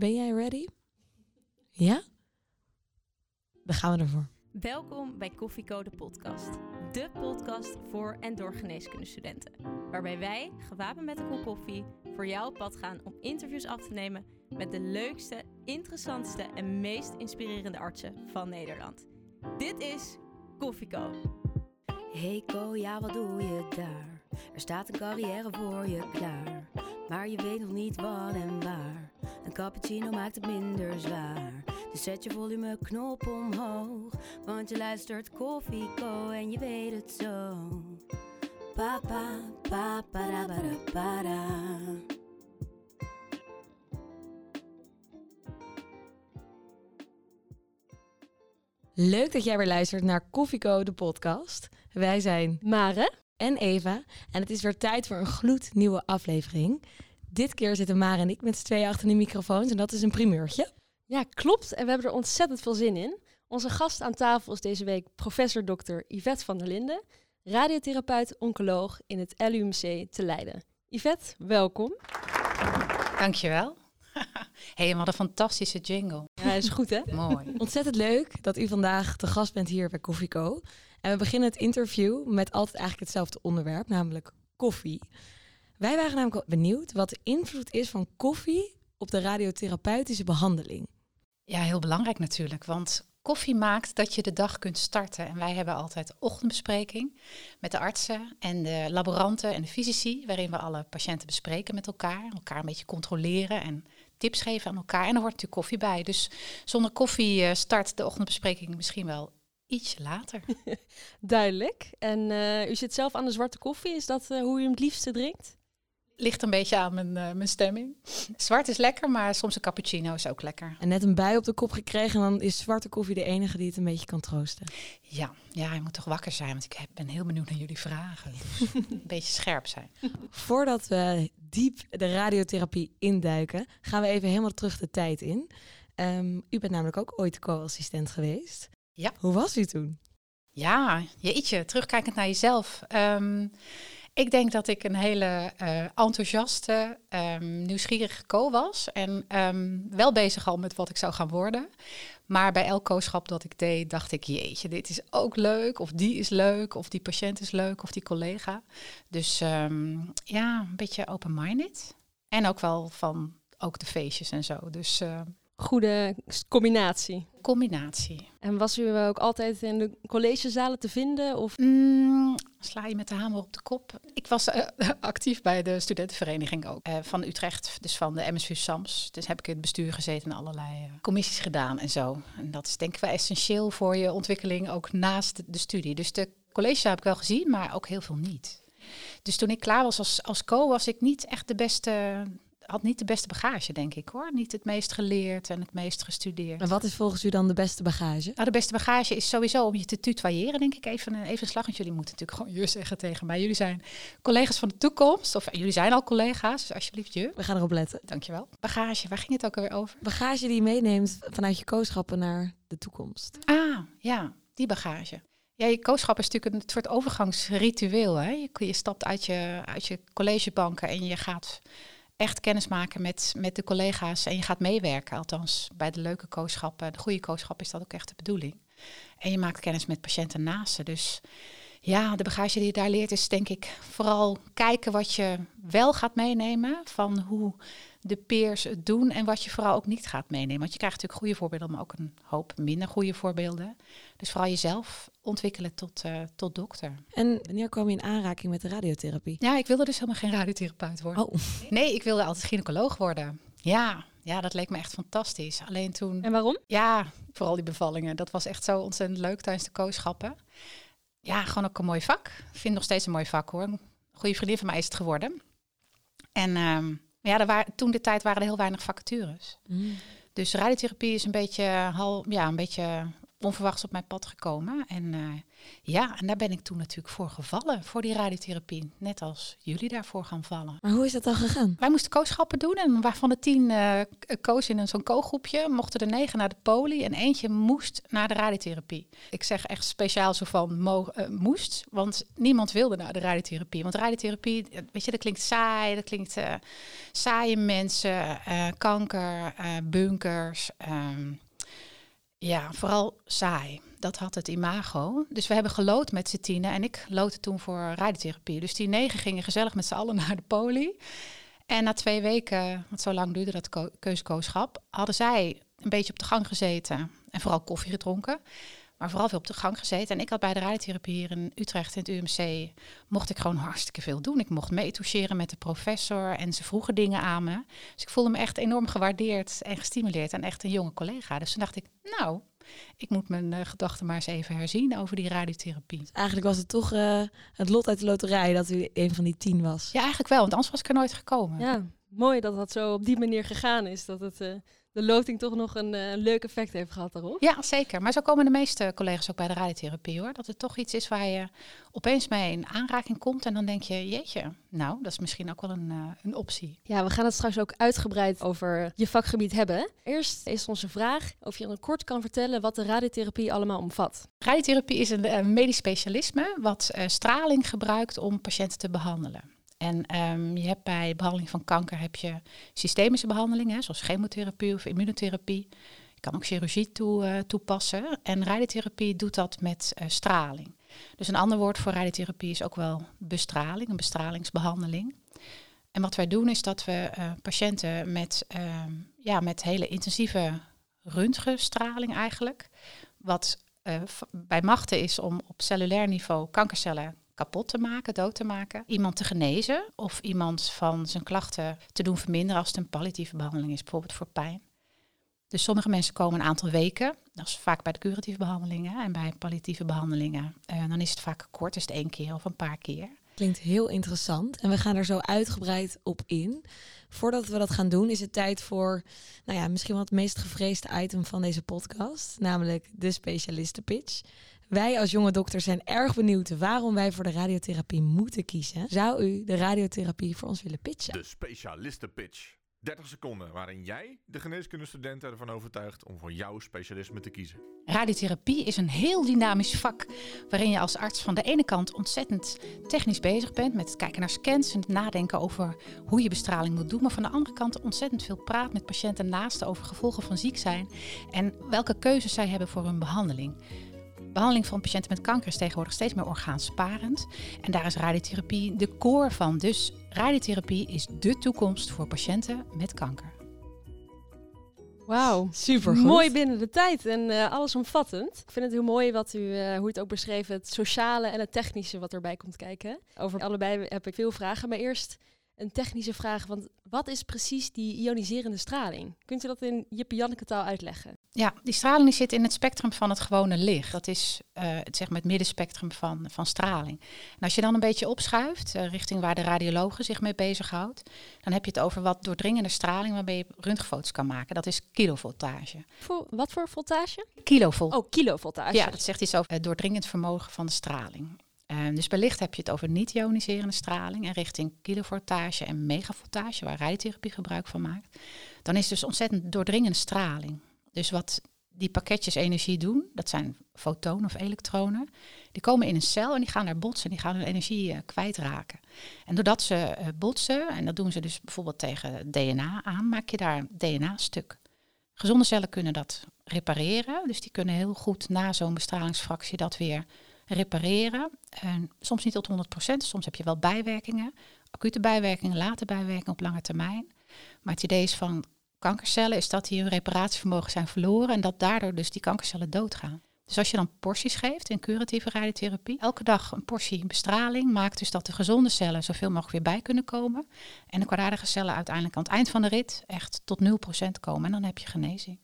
Ben jij ready? Ja? Dan gaan we ervoor. Welkom bij Koffiecode podcast. De podcast voor en door geneeskundestudenten. Waarbij wij, gewapend met een kop koffie, voor jou op pad gaan om interviews af te nemen met de leukste, interessantste en meest inspirerende artsen van Nederland. Dit is Koffieco. Hey Ko, ja wat doe je daar? Er staat een carrière voor je klaar. Maar je weet nog niet wat en waar. Een cappuccino maakt het minder zwaar. Dus zet je volumeknop omhoog. Want je luistert Koffie Co en je weet het zo. Pa pa pa para para para. Leuk dat jij weer luistert naar Koffieco, de podcast. Wij zijn Mare. En Eva en het is weer tijd voor een gloednieuwe aflevering. Dit keer zitten Mare en ik met z'n tweeën achter de microfoons en dat is een primeurtje. Ja, klopt. En we hebben er ontzettend veel zin in. Onze gast aan tafel is deze week professor Dr. Yvette van der Linden, radiotherapeut oncoloog in het LUMC te Leiden. Yvette, welkom. Dankjewel. hey, wat een fantastische jingle. Ja, is goed hè? Mooi. Ontzettend leuk dat u vandaag te gast bent hier bij Koffieco. En we beginnen het interview met altijd eigenlijk hetzelfde onderwerp, namelijk koffie. Wij waren namelijk benieuwd wat de invloed is van koffie op de radiotherapeutische behandeling. Ja, heel belangrijk natuurlijk, want koffie maakt dat je de dag kunt starten. En wij hebben altijd ochtendbespreking met de artsen en de laboranten en de fysici, waarin we alle patiënten bespreken met elkaar, elkaar een beetje controleren en tips geven aan elkaar. En er hoort natuurlijk koffie bij. Dus zonder koffie eh, start de ochtendbespreking misschien wel ietsje later. Duidelijk. En eh, u zit zelf aan de zwarte koffie. Is dat eh, hoe u hem het liefste drinkt? Ligt een beetje aan mijn, eh, mijn stemming. Zwart is lekker, maar soms een cappuccino is ook lekker. En net een bui op de kop gekregen en dan is zwarte koffie de enige die het een beetje kan troosten. Ja, ja, je moet toch wakker zijn, want ik heb- ben heel benieuwd naar jullie vragen. Dus een beetje scherp zijn. Voordat we diep de radiotherapie induiken, gaan we even helemaal terug de tijd in. Ehm, u bent namelijk ook ooit co-assistent geweest. Ja. Hoe was u toen? Ja, jeetje, terugkijkend naar jezelf. Ehm, ik denk dat ik een hele eh, enthousiaste, ehm, nieuwsgierige co was. En ehm, wel bezig al met wat ik zou gaan worden. Maar bij elk co-schap dat ik deed, dacht ik, jeetje, dit is ook leuk. Of die is leuk, of die patiënt is leuk, of die collega. Dus ja, een beetje open-minded. En ook wel van ook de feestjes en zo. Dus Goede combinatie. combinatie. En was u ook altijd in de collegezalen te vinden? Of Mm, sla je met de hamer op de kop. Ik was eh, actief bij de studentenvereniging ook. eh, van Utrecht, dus van de MSU SAMS. Dus heb ik in het bestuur gezeten en allerlei eh, commissies gedaan en zo. En dat is denk ik wel essentieel voor je ontwikkeling, ook naast de, de studie. Dus de colleges heb ik wel gezien, maar ook heel veel niet. Dus toen ik klaar was als, als co, was ik niet echt de beste... Had niet de beste bagage, denk ik hoor. Niet het meest geleerd en het meest gestudeerd. En wat is volgens u dan de beste bagage? Nou, de beste bagage is sowieso om je te tutoyeren, denk ik. Even, een- even een slag, want jullie moeten natuurlijk gewoon je zeggen tegen mij. Jullie zijn collega's van de toekomst, of jullie zijn al collega's, dus alsjeblieft je. We gaan erop letten. Dankjewel. Bagage, waar ging het ook alweer over? Bagage die je meeneemt vanuit je kooschappen naar de toekomst. Ah, ja, die bagage. Ja, je kooschap is natuurlijk een soort overgangsritueel. Hè? Je, je stapt uit je, uit je collegebanken en je gaat echt kennis maken met, met de collega's en je gaat meewerken. Althans, bij de leuke kooschappen, de goede kooschappen is dat ook echt de bedoeling. En je maakt kennis met patiënten naast ze. Dus ja, de bagage die je daar leert is denk ik vooral kijken wat je wel gaat meenemen van hoe de peers het doen en wat je vooral ook niet gaat meenemen. Want je krijgt natuurlijk goede voorbeelden, maar ook een hoop minder goede voorbeelden. Dus vooral jezelf ontwikkelen tot, eh, tot dokter. En wanneer kwam je in aanraking met de radiotherapie? Ja, ik wilde dus helemaal geen radiotherapeut worden. Oh, Nee, ik wilde altijd gynaecoloog worden. Ja, ja, dat leek me echt fantastisch. Alleen toen... en waarom? Ja, vooral die bevallingen. Dat was echt zo ontzettend leuk tijdens de kooschappen. Ja, gewoon ook een mooi vak. Ik vind het nog steeds een mooi vak hoor. Een goede vriendin van mij is het geworden. En ehm, ja, er waren, toen de tijd waren er heel weinig vacatures. Mm. Dus radiotherapie is een beetje, hal, ja, een beetje onverwachts op mijn pad gekomen. En eh, ja, en daar ben ik toen natuurlijk voor gevallen, voor die radiotherapie. Net als jullie daarvoor gaan vallen. Maar hoe is dat dan gegaan? Wij moesten kooschappen doen en waarvan de tien uh, koos in een zo'n kooggroepje, mochten er negen naar de poli en eentje moest naar de radiotherapie. Ik zeg echt speciaal zo van mo uh, moest, want niemand wilde naar de radiotherapie. Want radiotherapie, weet je, dat klinkt saai, dat klinkt saaie mensen, kanker, bunkers. Um, ja, vooral saai. Dat had het imago. Dus we hebben gelood met z'n en ik loodde toen voor radiotherapie. Dus die negen gingen gezellig met z'n allen naar de poli. En na twee weken, want zo lang duurde dat keuskooschap, hadden zij een beetje op de gang gezeten en vooral koffie gedronken. Maar vooral veel op de gang gezeten. En ik had bij de radiotherapie hier in Utrecht in het UMC, mocht ik gewoon hartstikke veel doen. Ik mocht meetoucheren met de professor en ze vroegen dingen aan me. Dus ik voelde me echt enorm gewaardeerd en gestimuleerd en echt een jonge collega. Dus toen dacht ik, nou, ik moet mijn uh, gedachten maar eens even herzien over die radiotherapie. Dus eigenlijk was het toch uh, het lot uit de loterij dat u een van die tien was. Ja, eigenlijk wel, want anders was ik er nooit gekomen. Ja, mooi dat dat zo op die manier gegaan is. Dat het... Uh de loting toch nog een uh, leuk effect heeft gehad daarop. Ja, zeker. Maar zo komen de meeste collega's ook bij de radiotherapie hoor. Dat het toch iets is waar je opeens mee in aanraking komt. En dan denk je, jeetje, nou, dat is misschien ook wel een, uh, een optie. Ja, we gaan het straks ook uitgebreid over je vakgebied hebben. Eerst is onze vraag of je dan kort kan vertellen wat de radiotherapie allemaal omvat. Radiotherapie is een, een medisch specialisme wat uh, straling gebruikt om patiënten te behandelen. En um, je hebt bij behandeling van kanker heb je systemische behandelingen, zoals chemotherapie of immunotherapie. Je kan ook chirurgie uh, toepassen. En radiotherapie doet dat met uh, straling. Dus een ander woord voor radiotherapie is ook wel bestraling, een bestralingsbehandeling. En wat wij doen is dat we uh, patiënten met, ja, met hele intensieve röntgenstraling eigenlijk, wat bij machten is om op cellulair niveau kankercellen kapot te maken, dood te maken, iemand te genezen of iemand van zijn klachten te doen verminderen als het een palliatieve behandeling is, bijvoorbeeld voor pijn. Dus sommige mensen komen een aantal weken, dat is vaak bij de curatieve behandelingen en bij palliatieve behandelingen. Uh, dan is het vaak kort, is het één keer of een paar keer. Klinkt heel interessant en we gaan er zo uitgebreid op in. Voordat we dat gaan doen, is het tijd voor, nou ja, misschien wel het meest gevreesde item van deze podcast, namelijk de specialistenpitch. Wij als jonge dokter zijn erg benieuwd waarom wij voor de radiotherapie moeten kiezen. Zou u de radiotherapie voor ons willen pitchen? De specialistenpitch. 30 seconden waarin jij de geneeskundestudenten ervan overtuigt om voor jouw specialisme te kiezen. Radiotherapie is een heel dynamisch vak waarin je als arts van de ene kant ontzettend technisch bezig bent met het kijken naar scans en het nadenken over hoe je bestraling moet doen, maar van de andere kant ontzettend veel praat met patiënten naast over gevolgen van ziek zijn en welke keuzes zij hebben voor hun behandeling behandeling van patiënten met kanker is tegenwoordig steeds meer orgaansparend. En daar is radiotherapie de core van. Dus radiotherapie is de toekomst voor patiënten met kanker. Wauw, super mooi binnen de tijd en uh, allesomvattend. Ik vind het heel mooi wat u, uh, hoe het ook beschreven, het sociale en het technische wat erbij komt kijken. Over allebei heb ik veel vragen, maar eerst een technische vraag. Want wat is precies die ioniserende straling? Kunt u dat in Jippe Janneke taal uitleggen? Ja, die straling zit in het spectrum van het gewone licht. Dat is uh, het, zeg maar het middenspectrum van, van straling. En als je dan een beetje opschuift, uh, richting waar de radiologen zich mee bezighoudt, dan heb je het over wat doordringende straling waarmee je röntgenfoto's kan maken. Dat is kilovoltage. Voor, wat voor voltage? Kilovol. Oh, kilovoltage. Ja, dat zegt iets over het doordringend vermogen van de straling. Uh, dus bij licht heb je het over niet-ioniserende straling en richting kilovoltage en megavoltage, waar radiotherapie gebruik van maakt. Dan is dus ontzettend doordringende straling. Dus wat die pakketjes energie doen, dat zijn fotonen of elektronen, die komen in een cel en die gaan daar botsen, die gaan hun energie uh, kwijtraken. En doordat ze uh, botsen, en dat doen ze dus bijvoorbeeld tegen DNA aan, maak je daar DNA-stuk. Gezonde cellen kunnen dat repareren, dus die kunnen heel goed na zo'n bestralingsfractie dat weer repareren. En soms niet tot 100%, soms heb je wel bijwerkingen, acute bijwerkingen, late bijwerkingen op lange termijn. Maar het idee is van kankercellen is dat die hun reparatievermogen zijn verloren en dat daardoor dus die kankercellen doodgaan. Dus als je dan porties geeft in curatieve radiotherapie, elke dag een portie bestraling maakt dus dat de gezonde cellen zoveel mogelijk weer bij kunnen komen. En de kwaadaardige cellen uiteindelijk aan het eind van de rit echt tot 0% komen en dan heb je genezing.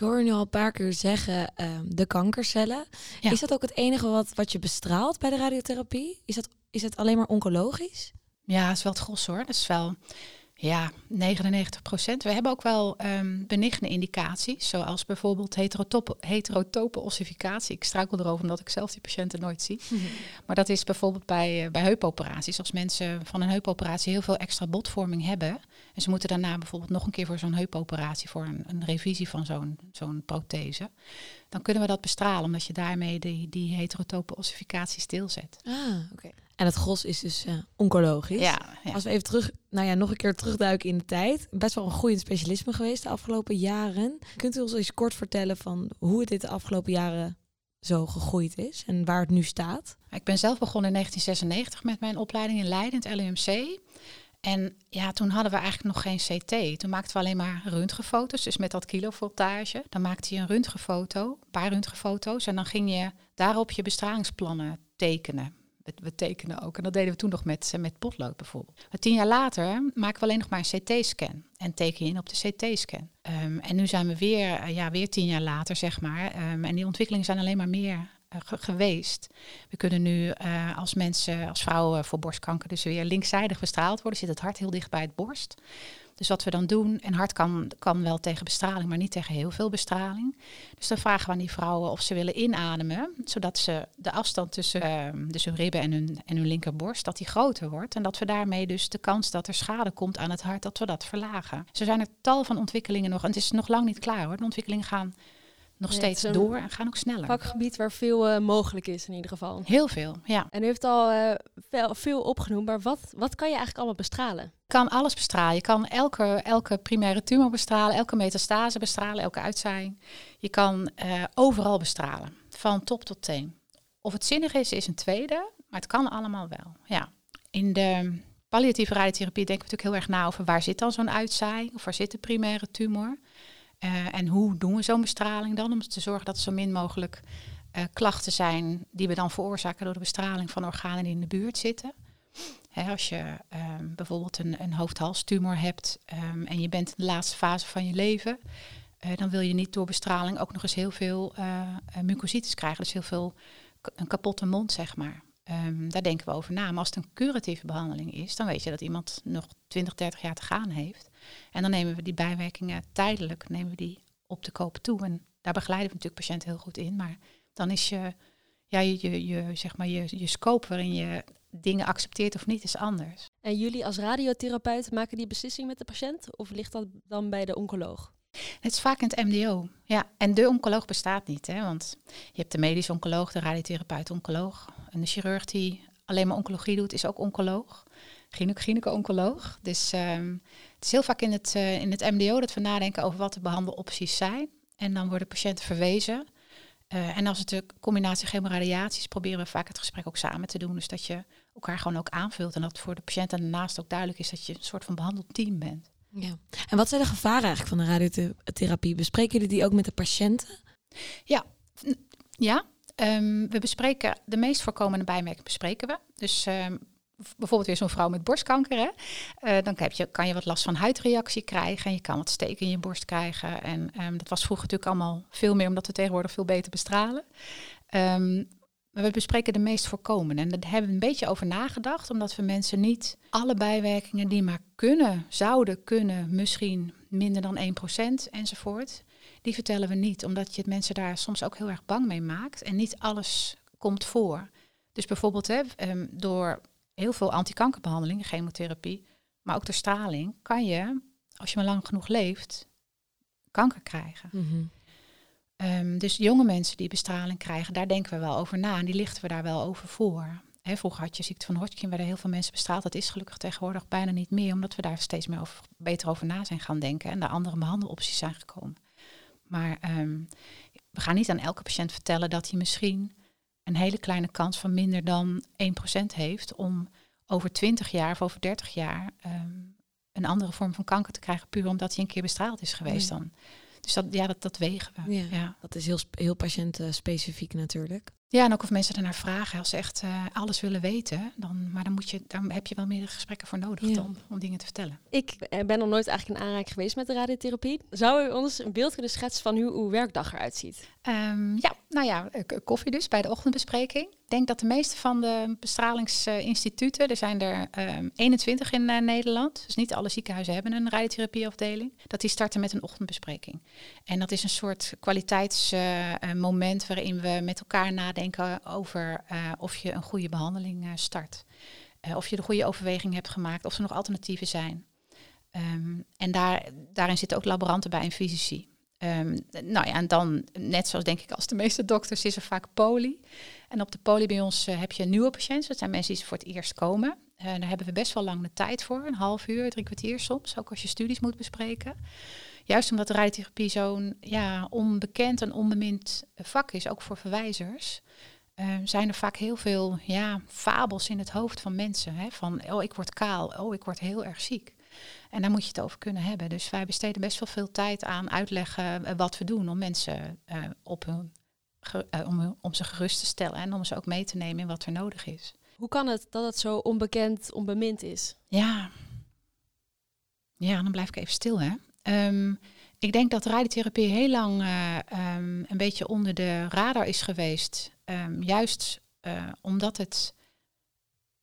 Ik hoor nu al een paar keer zeggen um, de kankercellen. Ja. Is dat ook het enige wat, wat je bestraalt bij de radiotherapie? Is dat, is het alleen maar oncologisch? Ja, dat is wel het gros hoor. Dat is wel Ja, 99 procent. We hebben ook wel um, benigne indicaties, zoals bijvoorbeeld heterotope, heterotope ossificatie. Ik struikel erover omdat ik zelf die patiënten nooit zie. Maar dat is bijvoorbeeld bij, uh, bij heupoperaties. Als mensen van een heupoperatie heel veel extra botvorming hebben... en ze moeten daarna bijvoorbeeld nog een keer voor zo'n heupoperatie... voor een, een revisie van zo'n zo'n prothese... dan kunnen we dat bestralen, omdat je daarmee die, die heterotope ossificatie stilzet. Ah, oké. En het gros is dus uh, oncologisch. Ja, ja, Als we even terug, nou ja, nog een keer terugduiken in de tijd. Best wel een groeiend specialisme geweest de afgelopen jaren. Kunt u ons eens kort vertellen van hoe het dit de afgelopen jaren zo gegroeid is en waar het nu staat? Ik ben zelf begonnen in 1996 met mijn opleiding in Leiden, het LUMC. En ja, toen hadden we eigenlijk nog geen CT. Toen maakten we alleen maar röntgenfoto's, dus met dat kilovoltage. Dan maakte je een röntgenfoto, een paar röntgenfoto's. En dan ging je daarop je bestralingsplannen tekenen we tekenen ook. En dat deden we toen nog met, met potlood bijvoorbeeld. Maar tien jaar later maken we alleen nog maar een CT-scan. En teken je in op de CT-scan. Um, en nu zijn we weer, ja, weer tien jaar later, zeg maar. Um, en die ontwikkelingen zijn alleen maar meer uh, geweest. We kunnen nu uh, als mensen, als vrouwen voor borstkanker, dus weer linkzijdig bestraald worden, zit het hart heel dicht bij het borst. Dus wat we dan doen, en hart kan, kan wel tegen bestraling, maar niet tegen heel veel bestraling. Dus dan vragen we aan die vrouwen of ze willen inademen, zodat ze de afstand tussen uh, dus hun ribben en hun, en hun linkerborst, dat die groter wordt. En dat we daarmee dus de kans dat er schade komt aan het hart, dat we dat verlagen. Zo zijn er tal van ontwikkelingen nog, en het is nog lang niet klaar hoor. De ontwikkelingen gaan nog steeds door en gaan ook sneller. Vakgebied waar veel eh, mogelijk is in ieder geval. Heel veel, ja. En u heeft al eh, veel, veel opgenoemd, maar wat, wat kan je eigenlijk allemaal bestralen? Kan alles bestralen. Je kan elke, elke primaire tumor bestralen, elke metastase bestralen, elke uitzaaiing. Je kan eh, overal bestralen, van top tot teen. Of het zinnig is, is een tweede, maar het kan allemaal wel. Ja. In de palliatieve radiotherapie denken we natuurlijk heel erg na over waar zit dan zo'n uitzaaiing of waar zit de primaire tumor. Uh, en hoe doen we zo'n bestraling dan om te zorgen dat er zo min mogelijk uh, klachten zijn die we dan veroorzaken door de bestraling van organen die in de buurt zitten. Hè, als je um, bijvoorbeeld een, een hoofd-halstumor hebt um, en je bent in de laatste fase van je leven, uh, dan wil je niet door bestraling ook nog eens heel veel mucositis krijgen, dus heel veel een kapotte mond, zeg maar. Um, daar denken we over na. Maar als het een curatieve behandeling is, dan weet je dat iemand nog 20, 30 jaar te gaan heeft. En dan nemen we die bijwerkingen tijdelijk nemen we die op de koop toe. En daar begeleiden we natuurlijk patiënten heel goed in. Maar dan is je, ja, je, je, je, zeg maar je, je scope waarin je dingen accepteert of niet, is anders. En jullie als radiotherapeut maken die beslissing met de patiënt? Of ligt dat dan bij de oncoloog? Het is vaak in het MDO. Ja, en de oncoloog bestaat niet. Hè, want je hebt de medisch oncoloog, de radiotherapeut oncoloog. En de chirurg die alleen maar oncologie doet, is ook oncoloog. Gyneco-oncoloog. Dus um, het is heel vaak in het, uh, in het MDO dat we nadenken over wat de behandelopties zijn. En dan worden patiënten verwezen. Uh, en als het de combinatie chemoradiatie is, proberen we vaak het gesprek ook samen te doen. Dus dat je elkaar gewoon ook aanvult. En dat voor de patiënt en daarnaast ook duidelijk is dat je een soort van behandelteam bent. Ja. En wat zijn de gevaren eigenlijk van de radiotherapie? Bespreken jullie die ook met de patiënten? Ja, ja. Um, we bespreken de meest voorkomende bijmerkingen bespreken we. Dus um, bijvoorbeeld weer zo'n vrouw met borstkanker. Hè? Uh, dan je, kan je wat last van huidreactie krijgen. En je kan wat steken in je borst krijgen. En um, dat was vroeger natuurlijk allemaal veel meer, omdat we tegenwoordig veel beter bestralen. maar we bespreken de meest voorkomende. En daar hebben we een beetje over nagedacht, omdat we mensen niet alle bijwerkingen die maar kunnen, zouden kunnen, misschien minder dan 1% enzovoort. Die vertellen we niet, omdat je het mensen daar soms ook heel erg bang mee maakt. En niet alles komt voor. Dus bijvoorbeeld hè, um, door heel veel antikankerbehandelingen, chemotherapie, maar ook door straling, kan je, als je maar lang genoeg leeft, kanker krijgen. -hmm. um, dus jonge mensen die bestraling krijgen, daar denken we wel over na en die lichten we daar wel over voor. Vroeger had je ziekte van Hodgkin, werden heel veel mensen bestraald. Dat is gelukkig tegenwoordig bijna niet meer, omdat we daar steeds meer over, beter over na zijn gaan denken en er andere behandelopties zijn gekomen. Maar um, we gaan niet aan elke patiënt vertellen dat hij misschien een hele kleine kans van minder dan 1% heeft om over 20 jaar of over 30 jaar um, een andere vorm van kanker te krijgen, puur omdat hij een keer bestraald is geweest ja. dan. Dus dat, ja, dat, dat wegen we. Ja, ja. Dat is heel, heel patiëntspecifiek natuurlijk. Ja, en ook of mensen ernaar vragen. Als ze echt uh, alles willen weten, dan, maar dan, moet je, daar heb je wel meer gesprekken voor nodig Ja. dan, om dingen te vertellen. Ik eh, ben nog nooit eigenlijk in aanraking geweest met de radiotherapie. Zou u ons een beeld kunnen schetsen van hoe uw werkdag eruit ziet? Ehm, ja, nou ja, eh, koffie dus bij de ochtendbespreking. Ik denk dat de meeste van de bestralingsinstituten, er zijn er ehm 21 in eh, Nederland, dus niet alle ziekenhuizen hebben een radiotherapieafdeling, dat die starten met een ochtendbespreking. En dat is een soort kwaliteitsmoment waarin we met elkaar nadenken over eh, of je een goede behandeling eh, start. Eh, of je de goede overweging hebt gemaakt, of er nog alternatieven zijn. Ehm, en daar, daarin zitten ook laboranten bij en fysici. Ehm, nou ja, en dan, net zoals denk ik als de meeste dokters, is er vaak poli. En op de poli bij ons heb je nieuwe patiënten. Dat zijn mensen die voor het eerst komen. Daar hebben we best wel lang de tijd voor. Een half uur, drie kwartier soms. Ook als je studies moet bespreken. Juist omdat de radiotherapie zo'n ja, onbekend en onbemind vak is, ook voor verwijzers. eh, zijn er vaak heel veel ja, fabels in het hoofd van mensen. Hè? Van, oh, ik word kaal. Oh, ik word heel erg ziek. En daar moet je het over kunnen hebben. Dus wij besteden best wel veel tijd aan uitleggen eh, wat we doen om mensen eh, op hun, eh, om, om ze gerust te stellen en om ze ook mee te nemen in wat er nodig is. Hoe kan het dat het zo onbekend, onbemind is? Ja. Ja, dan blijf ik even stil, hè. Ehm, ik denk dat radiotherapie heel lang eh, ehm, een beetje onder de radar is geweest. Ehm, juist eh, omdat het...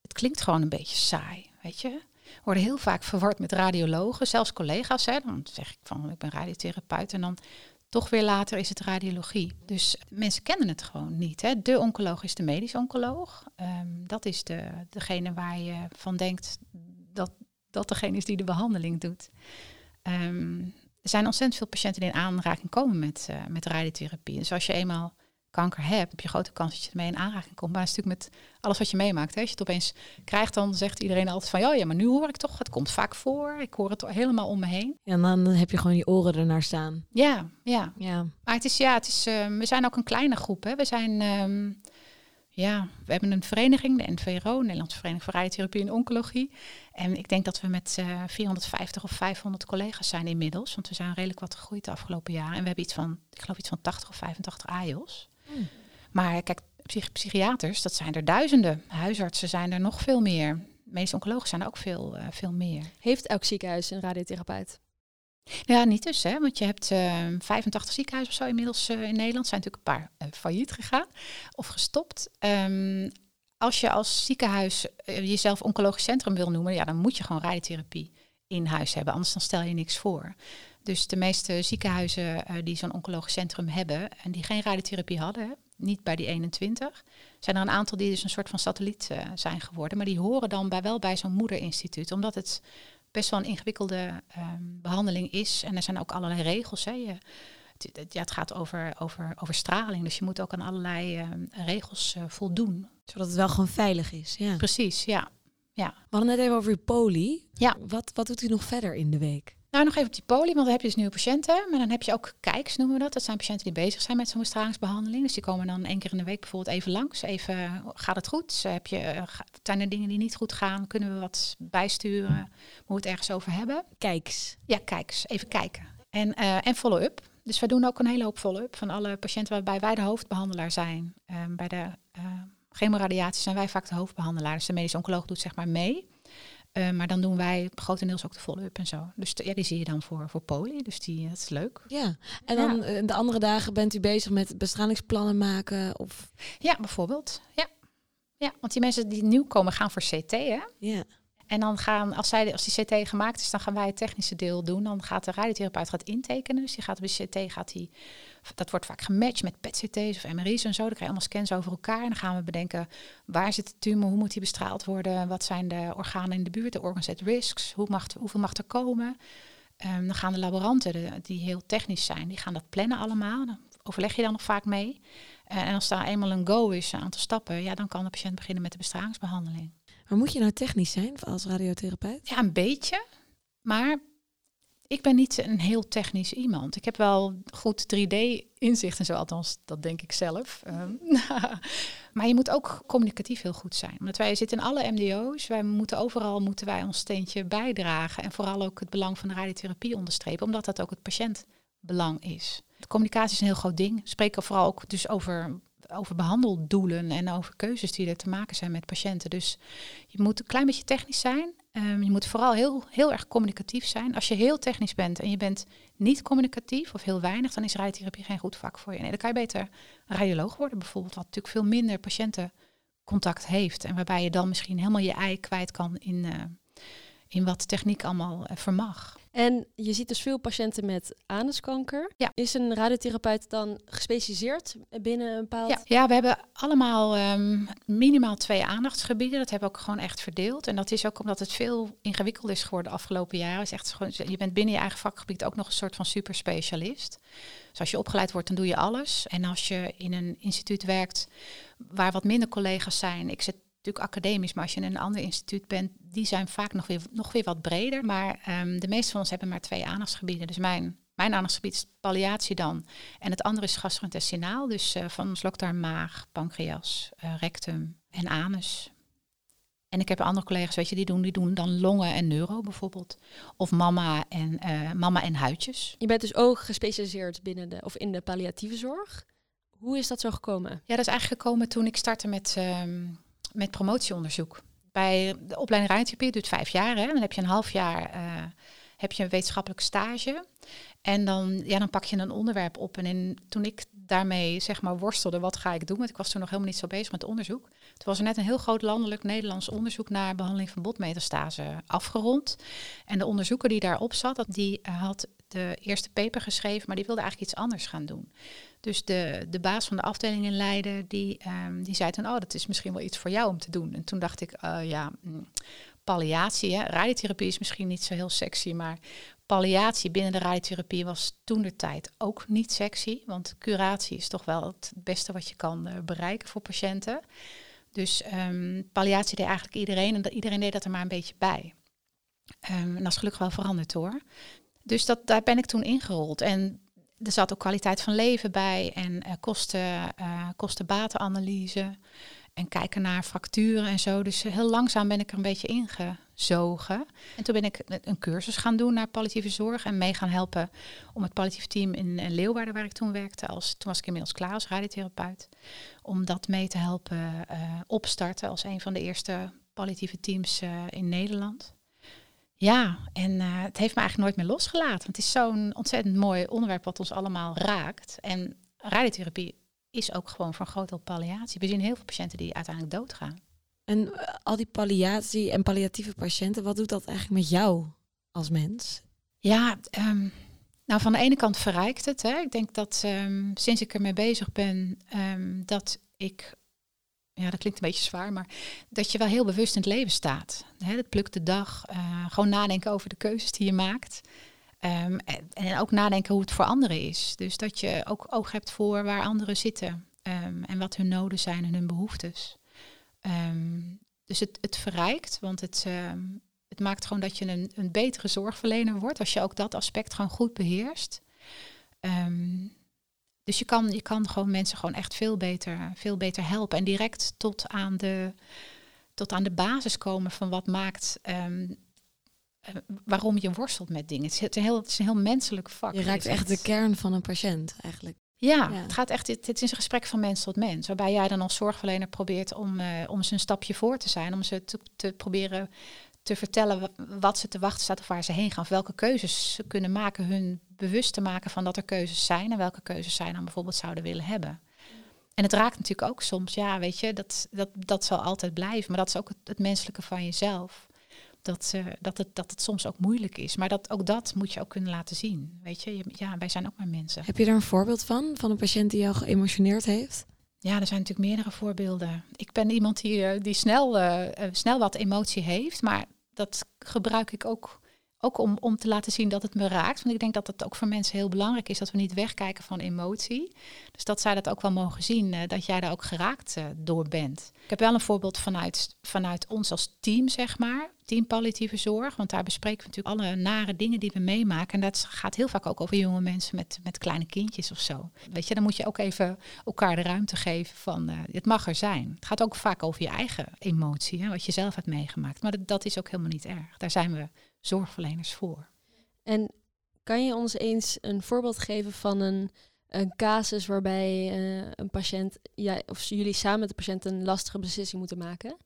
Het klinkt gewoon een beetje saai, weet je. Worden heel vaak verward met radiologen, zelfs collega's. Hè. Dan zeg ik van, ik ben radiotherapeut. En dan toch weer later is het radiologie. Dus mensen kennen het gewoon niet. Hè. De oncoloog is de medisch oncoloog. Dat is de, degene waar je van denkt dat dat degene is die de behandeling doet. Ehm, er zijn ontzettend veel patiënten die in aanraking komen met, eh, met radiotherapie. Dus als je eenmaal kanker hebt, heb je grote kans dat je ermee in aanraking komt. Maar het is natuurlijk met alles wat je meemaakt. Hè. Als je het opeens krijgt, dan zegt iedereen altijd van... ja, ja, maar nu hoor ik toch, het komt vaak voor. Ik hoor het helemaal om me heen. En dan heb je gewoon je oren ernaar staan. Ja, ja. Ja. Maar het is, ja, het is, ehm, we zijn ook een kleine groep. Hè. We zijn, ehm, ja, we hebben een vereniging, de NVRO, Nederlandse Vereniging voor Radiotherapie en Oncologie. En ik denk dat we met eh 450 of 500 collega's zijn inmiddels. Want we zijn redelijk wat gegroeid de afgelopen jaren. En we hebben iets van, ik geloof iets van 80 of 85 AIOS. Hmm. Maar kijk, psych- psychiaters, dat zijn er duizenden. Huisartsen zijn er nog veel meer. Medische oncologen zijn er ook veel, eh, veel meer. Heeft elk ziekenhuis een radiotherapeut? Ja, niet dus, hè? want je hebt eh 85 ziekenhuizen of zo inmiddels eh, in Nederland. zijn natuurlijk een paar eh, failliet gegaan of gestopt. Ehm, als je als ziekenhuis eh, jezelf oncologisch centrum wil noemen, ja, dan moet je gewoon radiotherapie in huis hebben, anders dan stel je niks voor. Dus de meeste ziekenhuizen die zo'n oncologisch centrum hebben en die geen radiotherapie hadden, niet bij die 21, zijn er een aantal die dus een soort van satelliet zijn geworden. Maar die horen dan bij, wel bij zo'n moederinstituut, omdat het best wel een ingewikkelde ehm, behandeling is. En er zijn ook allerlei regels. Hè. Je, het, het- ja, het gaat over, over, over straling, dus je moet ook aan allerlei ehm, regels eh, voldoen. Zodat het wel gewoon veilig is. Ja. Precies, ja. We hadden net even over uw poli. Ja. Wat, wat doet u nog verder in de week? Nou, nog even op die poli, want dan heb je dus nieuwe patiënten. Maar dan heb je ook kijks, noemen we dat. Dat zijn patiënten die bezig zijn met zo'n bestralingsbehandeling. Dus die komen dan één keer in de week bijvoorbeeld even langs. Even, gaat het goed? Heb je, eh, zijn er dingen die niet goed gaan? Kunnen we wat bijsturen? Moeten we het ergens over hebben? Kijks. Ja, kijk eens, even kijken. En, eh, en follow-up. Dus wij doen ook een hele hoop follow-up van alle patiënten waarbij wij de hoofdbehandelaar zijn. Ehm, bij de eh chemoradiatie zijn wij vaak de hoofdbehandelaar. Dus de medisch oncoloog doet zeg maar mee. Eh, maar dan doen wij grotendeels ook de follow-up en zo. Dus ja, die zie je dan voor, voor poli. Dus die, dat is leuk. Ja. En dan eh, de andere dagen bent u bezig met bestralingsplannen maken? Of... Ja, bijvoorbeeld. Ja. ja, want die mensen die nieuw komen gaan voor CT. Hè? Ja. En dan gaan, als, zij, als die CT gemaakt is, dan gaan wij het technische deel doen. Dan gaat de radiotherapeut gaat intekenen. Dus die gaat op de CT, gaat die, dat wordt vaak gematcht met PET-CT's of MRI's en zo. Dan krijg je allemaal scans over elkaar. En dan gaan we bedenken, waar zit de tumor? Hoe moet die bestraald worden? Wat zijn de organen in de buurt? De organs at risks? Hoe mag, hoeveel mag er komen? Ehm, dan gaan de laboranten, die heel technisch zijn, die gaan dat plannen allemaal. Dan overleg je dan nog vaak mee. Eh, en als daar eenmaal een go is, een aantal stappen, ja, dan kan de patiënt beginnen met de bestralingsbehandeling. Maar moet je nou technisch zijn als radiotherapeut? Ja, een beetje. Maar ik ben niet een heel technisch iemand. Ik heb wel goed 3D-inzicht en zo, althans, dat denk ik zelf. Ehm, maar je moet ook communicatief heel goed zijn. Omdat wij zitten in alle MDO's. Wij moeten overal moeten wij ons steentje bijdragen. En vooral ook het belang van de radiotherapie onderstrepen. Omdat dat ook het patiëntbelang is. Communicatie is een heel groot ding. Spreken vooral ook dus over over behandeldoelen en over keuzes die er te maken zijn met patiënten. Dus je moet een klein beetje technisch zijn. Ehm, je moet vooral heel, heel erg communicatief zijn. Als je heel technisch bent en je bent niet communicatief of heel weinig, dan is radiotherapie geen goed vak voor je. Nee, dan kan je beter radioloog worden bijvoorbeeld, wat natuurlijk veel minder patiëntencontact heeft. En waarbij je dan misschien helemaal je ei kwijt kan in, uh, in wat techniek allemaal uh, vermag. En je ziet dus veel patiënten met anuskanker. Ja. Is een radiotherapeut dan gespecialiseerd binnen een bepaald... Ja, ja we hebben allemaal um, minimaal twee aandachtsgebieden. Dat hebben we ook gewoon echt verdeeld. En dat is ook omdat het veel ingewikkelder is geworden de afgelopen jaren. is echt gewoon, je bent binnen je eigen vakgebied ook nog een soort van superspecialist. Dus als je opgeleid wordt, dan doe je alles. En als je in een instituut werkt waar wat minder collega's zijn... Ik zit natuurlijk academisch, maar als je in een ander instituut bent, die zijn vaak nog weer, nog weer wat breder. Maar um, de meeste van ons hebben maar twee aandachtsgebieden. Dus mijn, mijn aandachtsgebied is palliatie dan. En het andere is gastrointestinaal, dus uh, van slokdarm, maag, pancreas, uh, rectum en anus. En ik heb andere collega's, weet je, die doen, die doen dan longen en neuro bijvoorbeeld. Of mama en, uh, mama en huidjes. Je bent dus ook gespecialiseerd binnen de, of in de palliatieve zorg. Hoe is dat zo gekomen? Ja, dat is eigenlijk gekomen toen ik startte met... Um, met promotieonderzoek. Bij de opleiding radiotherapie duurt vijf jaar. Hè? Dan heb je een half jaar uh, heb je een wetenschappelijk stage. En dan, ja, dan pak je een onderwerp op. En toen ik daarmee zeg maar worstelde, wat ga ik doen? Want ik was toen nog helemaal niet zo bezig met onderzoek. Toen was er net een heel groot landelijk Nederlands onderzoek naar behandeling van botmetastase afgerond. En de onderzoeker die daarop zat, die had de eerste paper geschreven, maar die wilde eigenlijk iets anders gaan doen. Dus de, de baas van de afdeling in Leiden, die, um, die zei toen, oh, dat is misschien wel iets voor jou om te doen. En toen dacht ik, uh, ja, mm, palliatie, hè? radiotherapie is misschien niet zo heel sexy, maar palliatie binnen de radiotherapie was toen de tijd ook niet sexy. Want curatie is toch wel het beste wat je kan uh, bereiken voor patiënten. Dus um, palliatie deed eigenlijk iedereen en iedereen deed dat er maar een beetje bij. Um, en dat is gelukkig wel veranderd hoor. Dus dat, daar ben ik toen ingerold. En er zat ook kwaliteit van leven bij en uh, kosten, uh, kosten-batenanalyse. En kijken naar fracturen en zo. Dus heel langzaam ben ik er een beetje ingezogen. En toen ben ik een cursus gaan doen naar palliatieve zorg. En mee gaan helpen om het palliatief team in Leeuwarden, waar ik toen werkte. Als, toen was ik inmiddels klaar als radiotherapeut. Om dat mee te helpen opstarten als een van de eerste palliatieve teams in Nederland. Ja, en uh, het heeft me eigenlijk nooit meer losgelaten. Het is zo'n ontzettend mooi onderwerp wat ons allemaal raakt. En radiotherapie is ook gewoon voor een groot deel palliatie. We zien heel veel patiënten die uiteindelijk doodgaan. En uh, al die palliatie en palliatieve patiënten, wat doet dat eigenlijk met jou als mens? Ja, um, nou van de ene kant verrijkt het. Hè. Ik denk dat um, sinds ik ermee bezig ben, um, dat ik ja, dat klinkt een beetje zwaar, maar dat je wel heel bewust in het leven staat. Het plukt de dag, uh, gewoon nadenken over de keuzes die je maakt. Um, en, ook nadenken hoe het voor anderen is. Dus dat je ook oog hebt voor waar anderen zitten um, en wat hun noden zijn en hun behoeftes. Um, dus het, het verrijkt, want het, het maakt gewoon dat je een, een betere zorgverlener wordt als je ook dat aspect gewoon goed beheerst. Dus je kan, je kan gewoon mensen gewoon echt veel beter, veel beter helpen. En direct tot aan de, tot aan de basis komen van wat maakt. Um, uh, waarom je worstelt met dingen. Het is, een heel, het is een heel menselijk vak. Je raakt echt de kern van een patiënt eigenlijk. Ja, ja, het gaat echt. Het, het is een gesprek van mens tot mens. Waarbij jij dan als zorgverlener probeert om, uh, om ze een stapje voor te zijn. Om ze te, te proberen te vertellen wat ze te wachten staat of waar ze heen gaan. Of welke keuzes ze kunnen maken, hun bewust te maken van dat er keuzes zijn en welke keuzes zij dan bijvoorbeeld zouden willen hebben. En het raakt natuurlijk ook soms, ja, weet je, dat, dat, dat zal altijd blijven. Maar dat is ook het, het menselijke van jezelf. Dat, uh, dat, het, dat het soms ook moeilijk is. Maar dat, ook dat moet je ook kunnen laten zien. Weet je, ja, wij zijn ook maar mensen. Heb je daar een voorbeeld van? Van een patiënt die jou geëmotioneerd heeft? Ja, er zijn natuurlijk meerdere voorbeelden. Ik ben iemand die, uh, die snel, uh, snel wat emotie heeft. Maar dat gebruik ik ook, ook om, om te laten zien dat het me raakt. Want ik denk dat het ook voor mensen heel belangrijk is dat we niet wegkijken van emotie. Dus dat zij dat ook wel mogen zien, uh, dat jij daar ook geraakt uh, door bent. Ik heb wel een voorbeeld vanuit, vanuit ons als team, zeg maar. Team palliatieve zorg. Want daar bespreken we natuurlijk alle nare dingen die we meemaken. En dat gaat heel vaak ook over jonge mensen met, met kleine kindjes of zo. Weet je, dan moet je ook even elkaar de ruimte geven van uh, het mag er zijn. Het gaat ook vaak over je eigen emotie, hè, wat je zelf hebt meegemaakt. Maar dat is ook helemaal niet erg. Daar zijn we zorgverleners voor. En kan je ons eens een voorbeeld geven van een een casus waarbij eh, een patiënt, jij, of jullie samen met de patiënt een lastige beslissing moeten maken?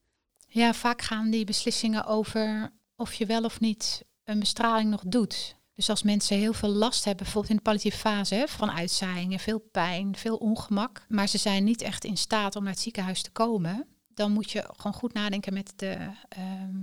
Ja, vaak gaan die beslissingen over of je wel of niet een bestraling nog doet. Dus als mensen heel veel last hebben, bijvoorbeeld in de palliatieve fase, hè, van uitzaaiingen, veel pijn, veel ongemak, maar ze zijn niet echt in staat om naar het ziekenhuis te komen, dan moet je gewoon goed nadenken met de, ehm,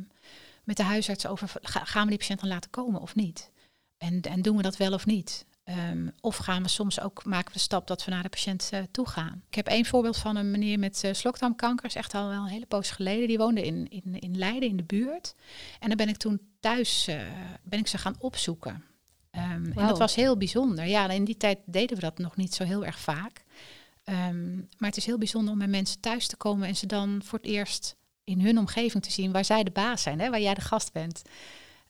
met de huisarts over, gaan we die patiënt dan laten komen of niet? En, en doen we dat wel of niet? Ehm, of gaan we soms ook maken we de stap dat we naar de patiënt uh, toe gaan. Ik heb één voorbeeld van een meneer met uh, slokdarmkanker, is echt al wel een hele poos geleden. Die woonde in, in, in Leiden in de buurt. En dan ben ik toen thuis uh, ben ik ze gaan opzoeken. Um, wow. En dat was heel bijzonder. Ja, in die tijd deden we dat nog niet zo heel erg vaak. Um, maar het is heel bijzonder om bij mensen thuis te komen en ze dan voor het eerst in hun omgeving te zien waar zij de baas zijn, hè, waar jij de gast bent.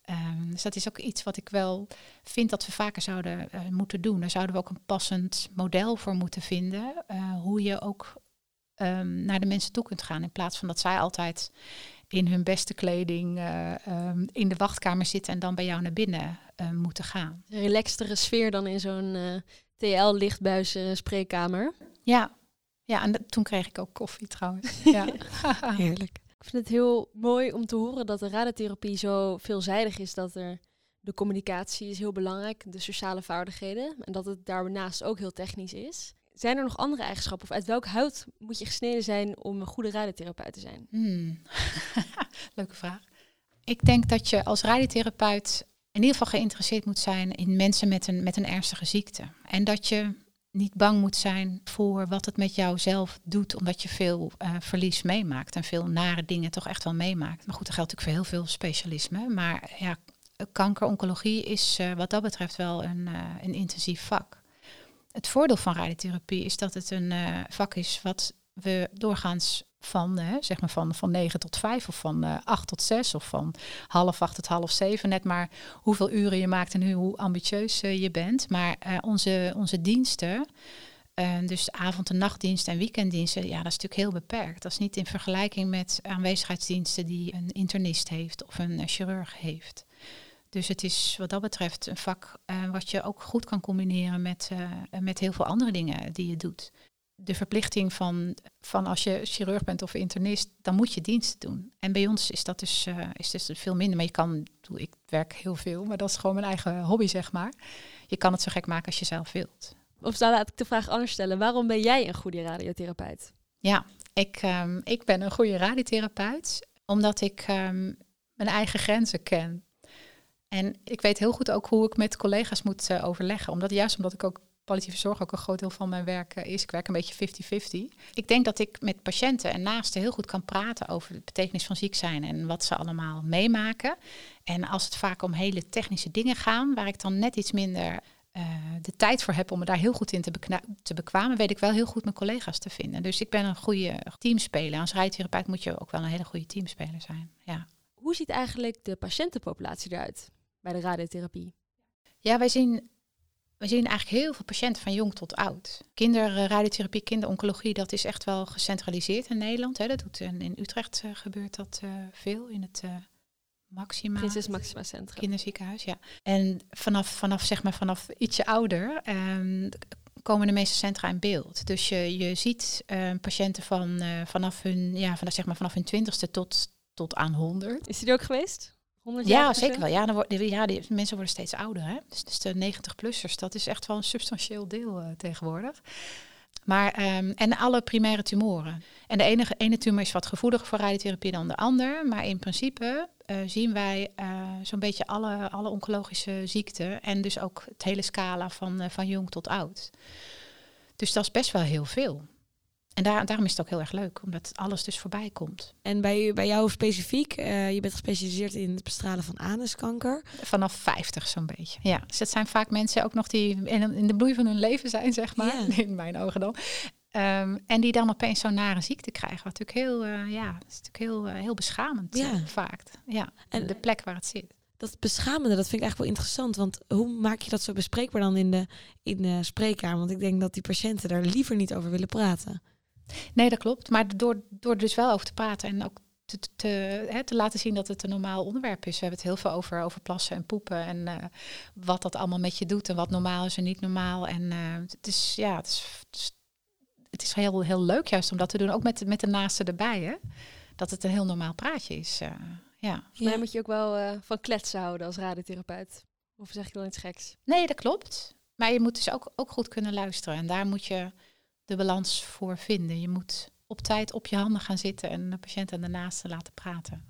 Um, dus dat is ook iets wat ik wel vind dat we vaker zouden uh, moeten doen. Daar zouden we ook een passend model voor moeten vinden. Uh, hoe je ook um, naar de mensen toe kunt gaan. In plaats van dat zij altijd in hun beste kleding uh, um, in de wachtkamer zitten en dan bij jou naar binnen moeten gaan. Een relaxtere sfeer dan in zo'n TL-lichtbuis spreekkamer. Ja. ja, en toen kreeg ik ook koffie trouwens. ja. Heerlijk. Ik vind het heel mooi om te horen dat de radiotherapie zo veelzijdig is dat er de communicatie is heel belangrijk, de sociale vaardigheden en dat het daarnaast ook heel technisch is. Zijn er nog andere eigenschappen of uit welk hout moet je gesneden zijn om een goede radiotherapeut te zijn? Hmm. Leuke vraag. Ik denk dat je als radiotherapeut in ieder geval geïnteresseerd moet zijn in mensen met een, met een ernstige ziekte. En dat je niet bang moet zijn voor wat het met jou zelf doet, omdat je veel uh, verlies meemaakt en veel nare dingen toch echt wel meemaakt. Maar goed, dat geldt natuurlijk voor heel veel specialismen. Maar ja, kanker-oncologie is uh, wat dat betreft wel een, uh, een intensief vak. Het voordeel van radiotherapie is dat het een vak is wat we doorgaans van, hè, zeg maar van, van 9 tot 5 of van uh, 8 tot 6 of van half 8 tot half 7. Net maar hoeveel uren je maakt en hoe ambitieus uh, je bent. Maar uh, onze, onze diensten, dus avond- en nachtdiensten en weekenddiensten, ja, dat is natuurlijk heel beperkt. Dat is niet in vergelijking met aanwezigheidsdiensten die een internist heeft of een chirurg heeft. Dus het is wat dat betreft een vak wat je ook goed kan combineren met, met heel veel andere dingen die je doet de verplichting van, van als je chirurg bent of internist, dan moet je diensten doen. En bij ons is dat dus, uh, is dus veel minder. Maar je kan, ik werk heel veel, maar dat is gewoon mijn eigen hobby, zeg maar. Je kan het zo gek maken als je zelf wilt. Of dan laat ik de vraag anders stellen. Waarom ben jij een goede radiotherapeut? Ja, ik, um, ik ben een goede radiotherapeut omdat ik um, mijn eigen grenzen ken. En ik weet heel goed ook hoe ik met collega's moet uh, overleggen. Omdat juist omdat ik ook palliatieve zorg ook een groot deel van mijn werk is. Ik werk een beetje 50-50. Ik denk dat ik met patiënten en naasten heel goed kan praten over de betekenis van ziek zijn en wat ze allemaal meemaken. En als het vaak om hele technische dingen gaan, waar ik dan net iets minder uh, de tijd voor heb om me daar heel goed in te, te bekwamen, weet ik wel heel goed mijn collega's te vinden. Dus ik ben een goede teamspeler. Als rijtherapeut moet je ook wel een hele goede teamspeler zijn. Ja. Hoe ziet eigenlijk de patiëntenpopulatie eruit bij de radiotherapie? Ja, wij zien we zien eigenlijk heel veel patiënten van jong tot oud. Kinderradiotherapie, kinderoncologie, dat is echt wel gecentraliseerd in Nederland. Hè. Dat doet in, in Utrecht uh, gebeurt dat uh, veel in het uh, Maxima. Prinses Maxima Centrum. Kinderziekenhuis, ja. En vanaf, vanaf, zeg maar, vanaf ietsje ouder um, komen de meeste centra in beeld. Dus je, je ziet patiënten van, vanaf hun, ja, vanaf, zeg maar, vanaf hun twintigste tot, tot aan 100. Is die er ook geweest? Ja, zeker wel. Ja, dan ja, die mensen worden steeds ouder. Hè? Dus, dus de 90-plussers, dat is echt wel een substantieel deel uh, tegenwoordig. Maar, um, en alle primaire tumoren. En de ene, ene tumor is wat gevoeliger voor radiotherapie dan de ander. Maar in principe uh, zien wij uh, zo'n beetje alle, alle oncologische ziekten. En dus ook het hele scala van, van jong tot oud. Dus dat is best wel heel veel. En daar, daarom is het ook heel erg leuk, omdat alles dus voorbij komt. En bij, bij jou specifiek, uh, je bent gespecialiseerd in het bestralen van anuskanker. Vanaf 50 zo'n beetje. Ja, dus het zijn vaak mensen ook nog die in, in de bloei van hun leven zijn, zeg maar. Ja. In mijn ogen dan. Um, en die dan opeens zo'n nare ziekte krijgen. Wat natuurlijk heel, uh, ja, dat is natuurlijk heel, uh, heel beschamend ja. vaak. Ja, en de plek waar het zit. Dat beschamende, dat vind ik eigenlijk wel interessant. Want hoe maak je dat zo bespreekbaar dan in de, in de spreekkamer? Want ik denk dat die patiënten daar liever niet over willen praten. Nee, dat klopt. Maar door, door er dus wel over te praten en ook te, te, hè, te laten zien dat het een normaal onderwerp is. We hebben het heel veel over, over plassen en poepen en eh, wat dat allemaal met je doet en wat normaal is en niet normaal. En eh, het is, ja, het is, het is, het is heel, heel leuk juist om dat te doen, ook met, met de naasten erbij, hè. Dat het een heel normaal praatje is, eh, ja. Volgens mij moet je ook wel eh, van kletsen houden als radiotherapeut. Of zeg ik dan iets geks? Nee, dat klopt. Maar je moet dus ook, ook goed kunnen luisteren. En daar moet je de balans voor vinden. Je moet op tijd op je handen gaan zitten en de patiënt en de naaste laten praten.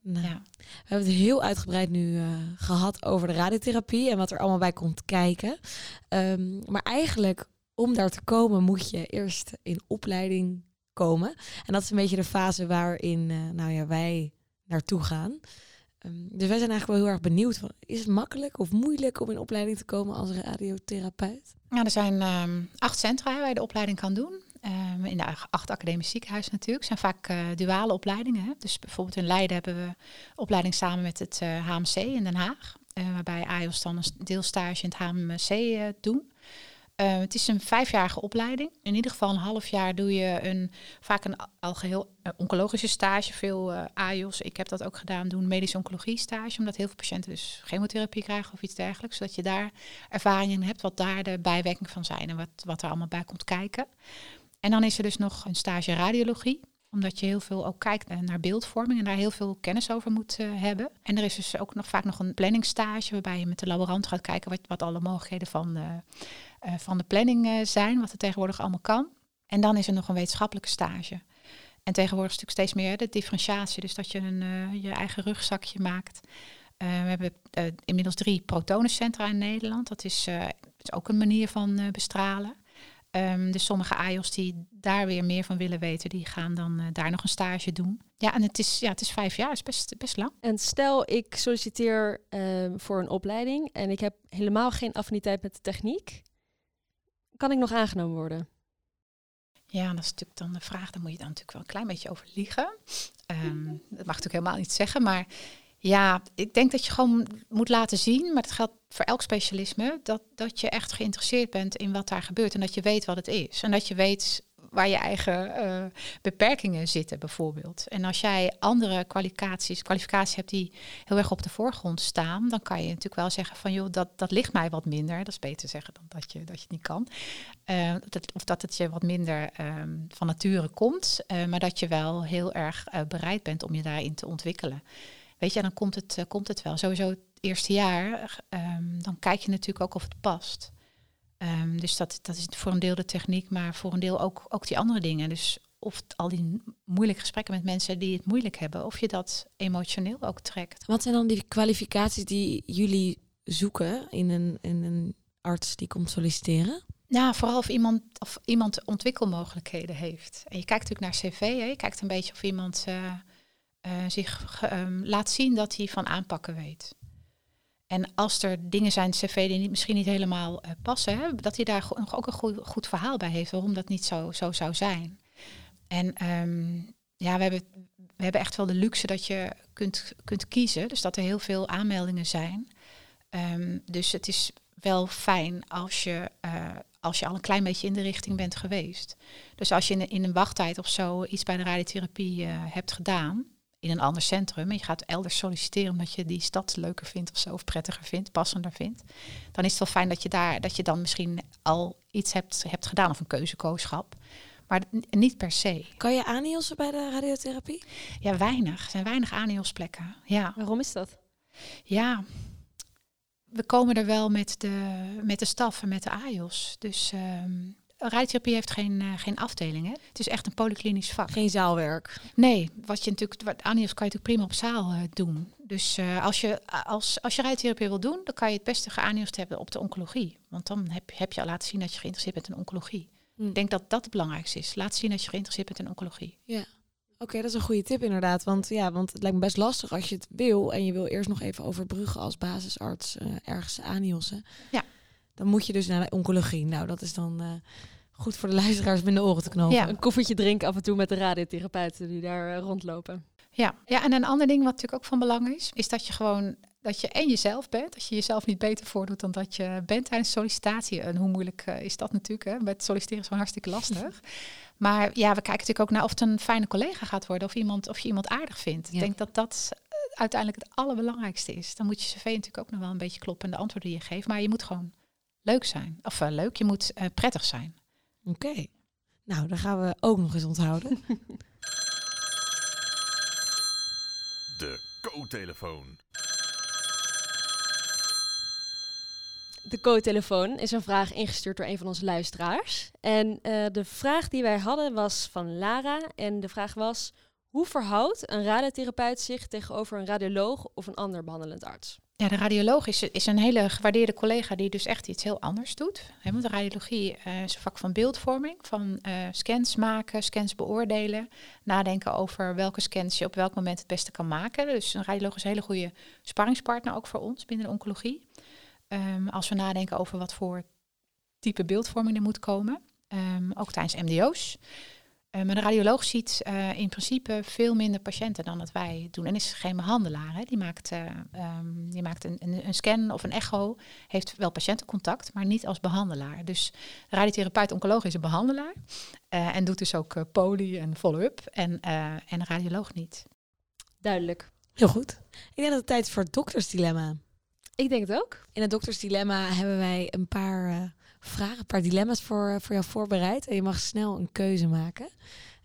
Nou, Ja. We hebben het heel uitgebreid nu eh, gehad over de radiotherapie en wat er allemaal bij komt kijken. Ehm, maar eigenlijk, om daar te komen, moet je eerst in opleiding komen. En dat is een beetje de fase waarin eh, nou ja, wij naartoe gaan. Ehm, dus wij zijn eigenlijk wel heel erg benieuwd. Is het makkelijk of moeilijk om in opleiding te komen als radiotherapeut? Ja, er zijn ehm, acht centra waar je de opleiding kan doen. Ehm, in de acht academische ziekenhuizen natuurlijk. Het zijn vaak eh, duale opleidingen. Hè. Dus bijvoorbeeld in Leiden hebben we opleiding samen met het eh, HMC in Den Haag. eh, waarbij AIOS dan een deelstage in het HMC eh, doen. Eh, het is een vijfjarige opleiding. In ieder geval een half jaar doe je een, vaak een algeheel eh, oncologische stage. Veel eh AIOS, ik heb dat ook gedaan, doen medische oncologie stage. Omdat heel veel patiënten dus chemotherapie krijgen of iets dergelijks. Zodat je daar ervaring in hebt wat daar de bijwerkingen van zijn. En wat, wat er allemaal bij komt kijken. En dan is er dus nog een stage radiologie omdat je heel veel ook kijkt naar beeldvorming en daar heel veel kennis over moet hebben. En er is dus ook nog vaak nog een planningsstage waarbij je met de laborant gaat kijken wat, wat alle mogelijkheden van, van de planning eh, zijn, wat er tegenwoordig allemaal kan. En dan is er nog een wetenschappelijke stage. En tegenwoordig is natuurlijk steeds meer de differentiatie, dus dat je een, eh, je eigen rugzakje maakt. Eh, we hebben eh, inmiddels drie protonencentra in Nederland. Dat is, eh, is ook een manier van eh, bestralen. Ehm, dus sommige AIOS die daar weer meer van willen weten, die gaan dan eh, daar nog een stage doen. Ja, en het is, ja, het is vijf jaar, is best, best lang. En stel, ik solliciteer ehm, voor een opleiding en ik heb helemaal geen affiniteit met de techniek. Kan ik nog aangenomen worden? Ja, dat is natuurlijk dan de vraag. Daar moet je dan natuurlijk wel een klein beetje over liegen. Ehm, dat mag natuurlijk helemaal niet zeggen. Maar ja, ik denk dat je gewoon moet laten zien, maar dat geldt voor elk specialisme, dat, dat je echt geïnteresseerd bent in wat daar gebeurt en dat je weet wat het is. En dat je weet waar je eigen eh, beperkingen zitten, bijvoorbeeld. En als jij andere kwalificaties, kwalificaties hebt die heel erg op de voorgrond staan, dan kan je natuurlijk wel zeggen van joh, dat, dat ligt mij wat minder. Dat is beter zeggen dan dat je, dat je het niet kan. Uh, dat, of dat het je wat minder um, van nature komt, uh, maar dat je wel heel erg bereid bent om je daarin te ontwikkelen. Weet je, dan komt het, komt het wel. Sowieso het eerste jaar, um, dan kijk je natuurlijk ook of het past. Um, dus dat, dat is voor een deel de techniek, maar voor een deel ook, ook die andere dingen. Dus of al die moeilijke gesprekken met mensen die het moeilijk hebben, of je dat emotioneel ook trekt. Wat zijn dan die kwalificaties die jullie zoeken in een, in een arts die komt solliciteren? Nou, vooral of iemand, of iemand ontwikkelmogelijkheden heeft. En je kijkt natuurlijk naar cv, hè? je kijkt een beetje of iemand uh, uh, zich um, laat zien dat hij van aanpakken weet. En als er dingen zijn cv die niet, misschien niet helemaal uh, passen, hè, dat hij daar ook een goed, verhaal bij heeft waarom dat niet zo, zo zou zijn. En um, ja, we hebben, we hebben echt wel de luxe dat je kunt, kunt kiezen. Dus dat er heel veel aanmeldingen zijn. Um, dus het is wel fijn als je, uh, als je al een klein beetje in de richting bent geweest. Dus als je in, een wachttijd of zo iets bij de radiotherapie uh, hebt gedaan, in een ander centrum en je gaat elders solliciteren omdat je die stad leuker vindt of zo, of prettiger vindt, passender vindt, dan is het wel fijn dat je daar, dat je dan misschien al iets hebt, hebt gedaan of een keuzekooschap. Maar niet per se. Kan je aanhielsen bij de radiotherapie? Ja, weinig. Er zijn weinig aanhielsplekken. Ja. Waarom is dat? Ja, we komen er wel met de, met de staf en met de AIOS. Dus um, radiotherapie heeft geen, uh, geen afdeling. Hè? Het is echt een polyklinisch vak. Geen zaalwerk. Nee, wat je natuurlijk, wat ANIOS kan je natuurlijk prima op zaal uh, doen. Dus uh, als je als, als je radiotherapie wil doen, dan kan je het beste geaniosd hebben op de oncologie. Want dan heb, heb je al laten zien dat je geïnteresseerd bent in oncologie. Hm. Ik denk dat dat het belangrijkste is. Laat zien dat je geïnteresseerd bent in oncologie. Ja. Oké, okay, dat is een goede tip inderdaad. Want ja, want het lijkt me best lastig als je het wil en je wil eerst nog even overbruggen als basisarts ergens aaniossen. Ja. Dan moet je dus naar de oncologie. Nou, dat is dan uh, goed voor de luisteraars binnen de oren te knopen. Ja, een koffietje drinken af en toe met de radiotherapeuten die daar uh, rondlopen. Ja. ja, en een ander ding wat natuurlijk ook van belang is, is dat je gewoon Dat je en jezelf bent, dat je jezelf niet beter voordoet dan dat je bent tijdens sollicitatie. En hoe moeilijk eh, is dat natuurlijk? Hè? Met solliciteren is gewoon hartstikke lastig. maar ja, we kijken natuurlijk ook naar of het een fijne collega gaat worden of, iemand, of je iemand aardig vindt. Ja. Ik denk dat dat eh, uiteindelijk het allerbelangrijkste is. Dan moet je cv natuurlijk ook nog wel een beetje kloppen en de antwoorden die je geeft. Maar je moet gewoon leuk zijn. Of eh, leuk, je moet eh, prettig zijn. Oké. Nou, dan gaan we ook nog eens onthouden. De co-telefoon. De co-telefoon is een vraag ingestuurd door een van onze luisteraars. En eh, de vraag die wij hadden was van Lara. En de vraag was: hoe verhoudt een radiotherapeut zich tegenover een radioloog of een ander behandelend arts? Ja, de radioloog is, is een hele gewaardeerde collega die dus echt iets heel anders doet. Hè, want de radiologie eh, is een vak van beeldvorming, van eh, scans maken, scans beoordelen, nadenken over welke scans je op welk moment het beste kan maken. Dus een radioloog is een hele goede sparringspartner ook voor ons binnen de oncologie. Ehm, als we nadenken over wat voor type beeldvorming er moet komen, Ehm, ook tijdens MDO's. Eh, maar de radioloog ziet eh, in principe veel minder patiënten dan dat wij doen. En is geen behandelaar. Hè. Die maakt, eh, ehm, die maakt een, een, een scan of een echo. Heeft wel patiëntencontact, maar niet als behandelaar. Dus de radiotherapeut oncoloog is een behandelaar. eh, en doet dus ook poli en follow-up. En, eh, en een radioloog niet. Duidelijk. Heel goed. Ik denk dat het tijd is voor het doktersdilemma. Ik denk het ook. In het doktersdilemma hebben wij een paar eh, vragen, een paar dilemma's voor, eh, voor jou voorbereid. En je mag snel een keuze maken.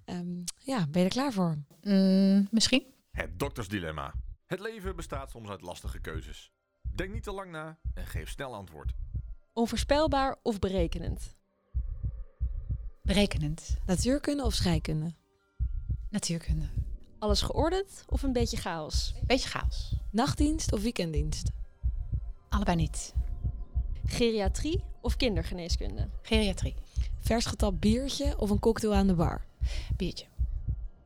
Ehm, ja, ben je er klaar voor? Mm, misschien. Het doktersdilemma. Het leven bestaat soms uit lastige keuzes. Denk niet te lang na en geef snel antwoord. Onvoorspelbaar of berekenend? Berekenend. Natuurkunde of scheikunde? Natuurkunde. Alles geordend of een beetje chaos? Beetje chaos. Nachtdienst of weekenddienst? Allebei niet. Geriatrie of kindergeneeskunde? Geriatrie. Vers getapt biertje of een cocktail aan de bar? Biertje.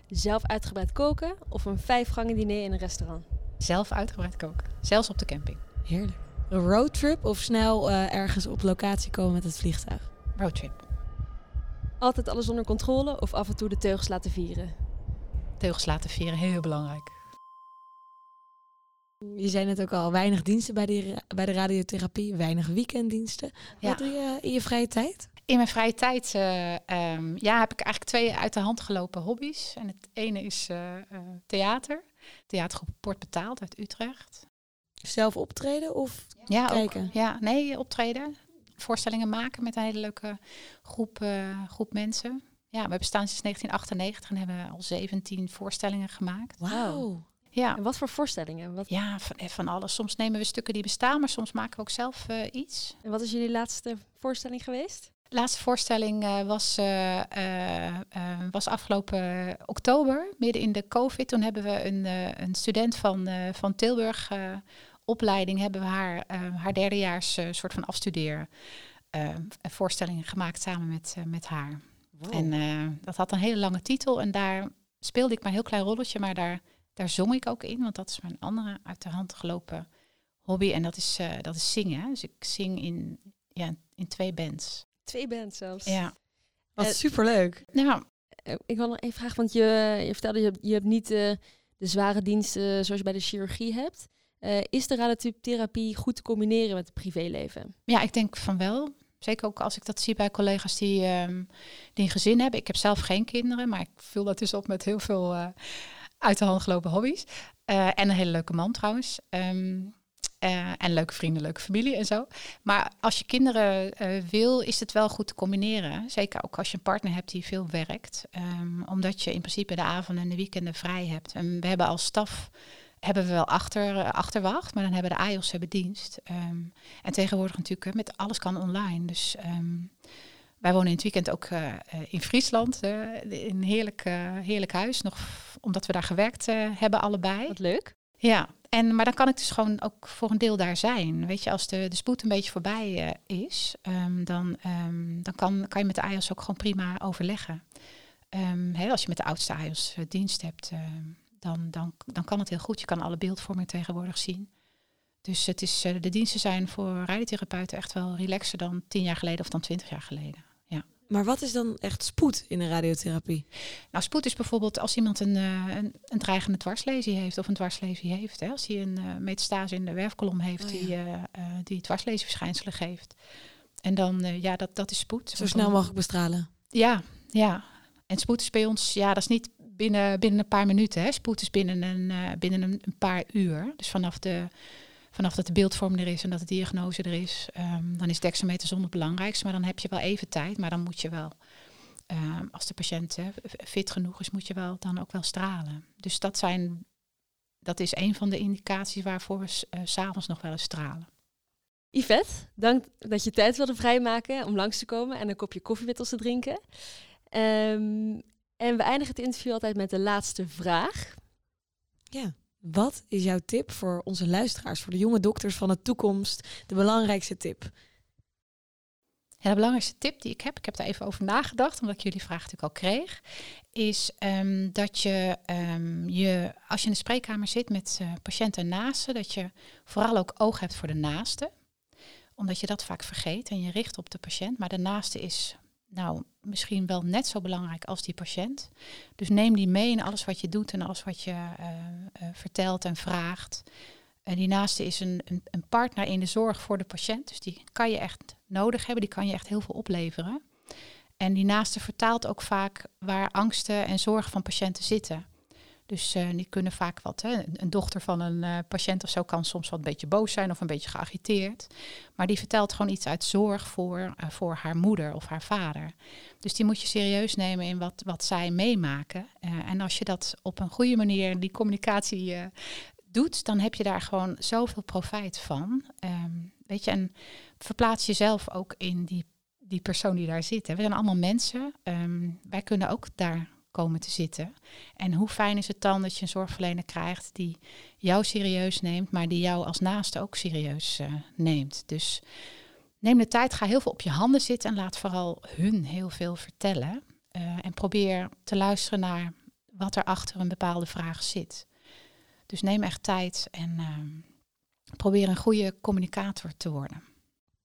Zelf uitgebreid koken of een vijfgangen diner in een restaurant? Zelf uitgebreid koken. Zelfs op de camping. Heerlijk. Een roadtrip of snel eh, ergens op locatie komen met het vliegtuig? Roadtrip. Altijd alles onder controle of af en toe de teugels laten vieren? Teugels laten vieren, heel belangrijk. Je zei net ook al, weinig diensten bij de, bij de radiotherapie, weinig weekenddiensten. Ja. Wat doe je in je vrije tijd? In mijn vrije tijd eh, ehm, ja, heb ik eigenlijk twee uit de hand gelopen hobby's. En het ene is eh, eh, theater. Theatergroep Port Betaald uit Utrecht. Zelf optreden of Ja, ook, kijken? ja, nee, optreden. Voorstellingen maken met een hele leuke groep, groep mensen. Ja, we bestaan sinds 1998 en hebben al 17 voorstellingen gemaakt. Wauw. Ja, En wat voor voorstellingen? Wat, ja van, eh, van alles. Soms nemen we stukken die bestaan, maar soms maken we ook zelf eh, iets. en wat is jullie laatste voorstelling geweest? De laatste voorstelling eh, was, eh, eh, eh, was afgelopen oktober, midden in de COVID. Toen hebben we een, eh, een student van, eh, van Tilburg eh, opleiding, hebben we haar, eh, haar derdejaars soort van afstudeer eh, voorstellingen gemaakt samen met, eh, met haar. En eh, dat had een hele lange titel en daar speelde ik maar een heel klein rolletje, maar daar, daar zong ik ook in, want dat is mijn andere uit de hand gelopen hobby en dat is, eh, dat is zingen. Dus ik zing in, ja, in twee bands. Twee bands zelfs. Ja. Wat Eh, superleuk. Nou, Eh, Ik wil nog even vragen, want je, je vertelde, je, hebt- je hebt niet eh, de zware diensten zoals je bij de chirurgie hebt. Eh, is de radiotherapie goed te combineren met het privéleven? Ja, ik denk van wel. Zeker ook als ik dat zie bij collega's die, ehm, die een gezin hebben. Ik heb zelf geen kinderen, maar ik vul dat dus op met heel veel eh, uit de hand gelopen hobby's. Eh, en een hele leuke man trouwens. Ehm, eh, en leuke vrienden, leuke familie en zo. Maar als je kinderen eh, wil, is het wel goed te combineren. Zeker ook als je een partner hebt die veel werkt. Ehm, omdat je in principe de avonden en de weekenden vrij hebt. En we hebben als staf hebben we wel achter, achterwacht, maar dan hebben de AIOS hebben dienst. Ehm, en tegenwoordig natuurlijk, met alles kan online. Dus wij wonen in het weekend ook eh, eh, in Friesland, eh, in een heerlijk, heerlijk huis. Nog omdat we daar gewerkt hebben allebei. Wat leuk. Ja, en, maar dan kan ik dus gewoon ook voor een deel daar zijn. Weet je, als de, de spoed een beetje voorbij is, ehm, dan, ehm, dan kan, kan je met de AIOS ook gewoon prima overleggen. Ehm, als je met de oudste AIOS eh, dienst hebt, dan, dan, dan kan het heel goed. Je kan alle beeldvorming tegenwoordig zien. Dus het is, de diensten zijn voor radiotherapeuten echt wel relaxer dan tien jaar geleden of dan twintig jaar geleden. Maar wat is dan echt spoed in een radiotherapie? Nou, spoed is bijvoorbeeld als iemand een, uh, een, een, dreigende dwarslesie heeft of een dwarslesie heeft. Hè, als hij een uh, metastase in de werfkolom heeft Oh, die, uh, die dwarslesieverschijnselen geeft. En dan, ja, dat, dat is spoed. Zo snel mogelijk bestralen. Ja, ja. En spoed is bij ons, ja, dat is niet binnen, binnen een paar minuten. Hè. Spoed is binnen een, binnen een, een paar uur. Dus vanaf de vanaf dat de beeldvorm er is en dat de diagnose er is, um, dan is dexamethason het belangrijkste. Maar dan heb je wel even tijd, maar dan moet je wel, um, als de patiënt hè, fit genoeg is, moet je wel dan ook wel stralen. Dus dat, zijn, dat is een van de indicaties waarvoor we s uh, s'avonds nog wel eens stralen. Yvette, dank dat je tijd wilde vrijmaken om langs te komen en een kopje koffie met ons te drinken. Um, en we eindigen het interview altijd met de laatste vraag. Ja. Wat is jouw tip voor onze luisteraars, voor de jonge dokters van de toekomst? De belangrijkste tip? De belangrijkste tip die ik heb, ik heb daar even over nagedacht, omdat ik jullie vraag natuurlijk al kreeg, is um, dat je, um, je, als je in de spreekkamer zit met uh, patiënten en naasten, dat je vooral ook oog hebt voor de naaste. Omdat je dat vaak vergeet en je richt op de patiënt. Maar de naaste is nou, misschien wel net zo belangrijk als die patiënt. Dus neem die mee in alles wat je doet en alles wat je uh, uh, vertelt en vraagt. En die naaste is een, een, een, partner in de zorg voor de patiënt. Dus die kan je echt nodig hebben, die kan je echt heel veel opleveren. En die naaste vertaalt ook vaak waar angsten en zorgen van patiënten zitten. Dus uh, die kunnen vaak wat. Hè. Een dochter van een uh, patiënt of zo kan soms wat een beetje boos zijn of een beetje geagiteerd. Maar die vertelt gewoon iets uit zorg voor, uh, voor haar moeder of haar vader. Dus die moet je serieus nemen in wat, wat zij meemaken. en als je dat op een goede manier, die communicatie doet, dan heb je daar gewoon zoveel profijt van. Um, weet je, en verplaats jezelf ook in die, die persoon die daar zit. Hè. We zijn allemaal mensen. Um, wij kunnen ook daar komen te zitten. En hoe fijn is het dan dat je een zorgverlener krijgt die jou serieus neemt, maar die jou als naaste ook serieus uh, neemt. Dus neem de tijd, ga heel veel op je handen zitten en laat vooral hun heel veel vertellen. Uh, en probeer te luisteren naar wat er achter een bepaalde vraag zit. Dus neem echt tijd en uh, probeer een goede communicator te worden.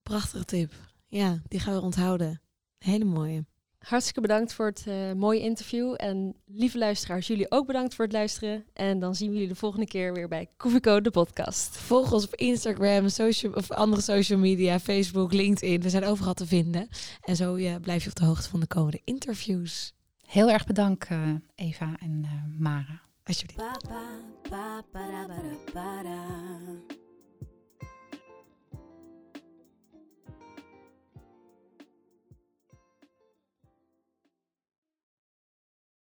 Prachtige tip. Ja, die gaan we onthouden. Hele mooie. Hartstikke bedankt voor het uh, mooie interview. En lieve luisteraars, jullie ook bedankt voor het luisteren. En dan zien we jullie de volgende keer weer bij Koffieko, de podcast. Volg ons op Instagram, social, of andere social media, Facebook, LinkedIn. We zijn overal te vinden. En zo blijf je op de hoogte van de komende interviews. Heel erg bedankt, uh, Eva en uh, Mara. Alsjeblieft.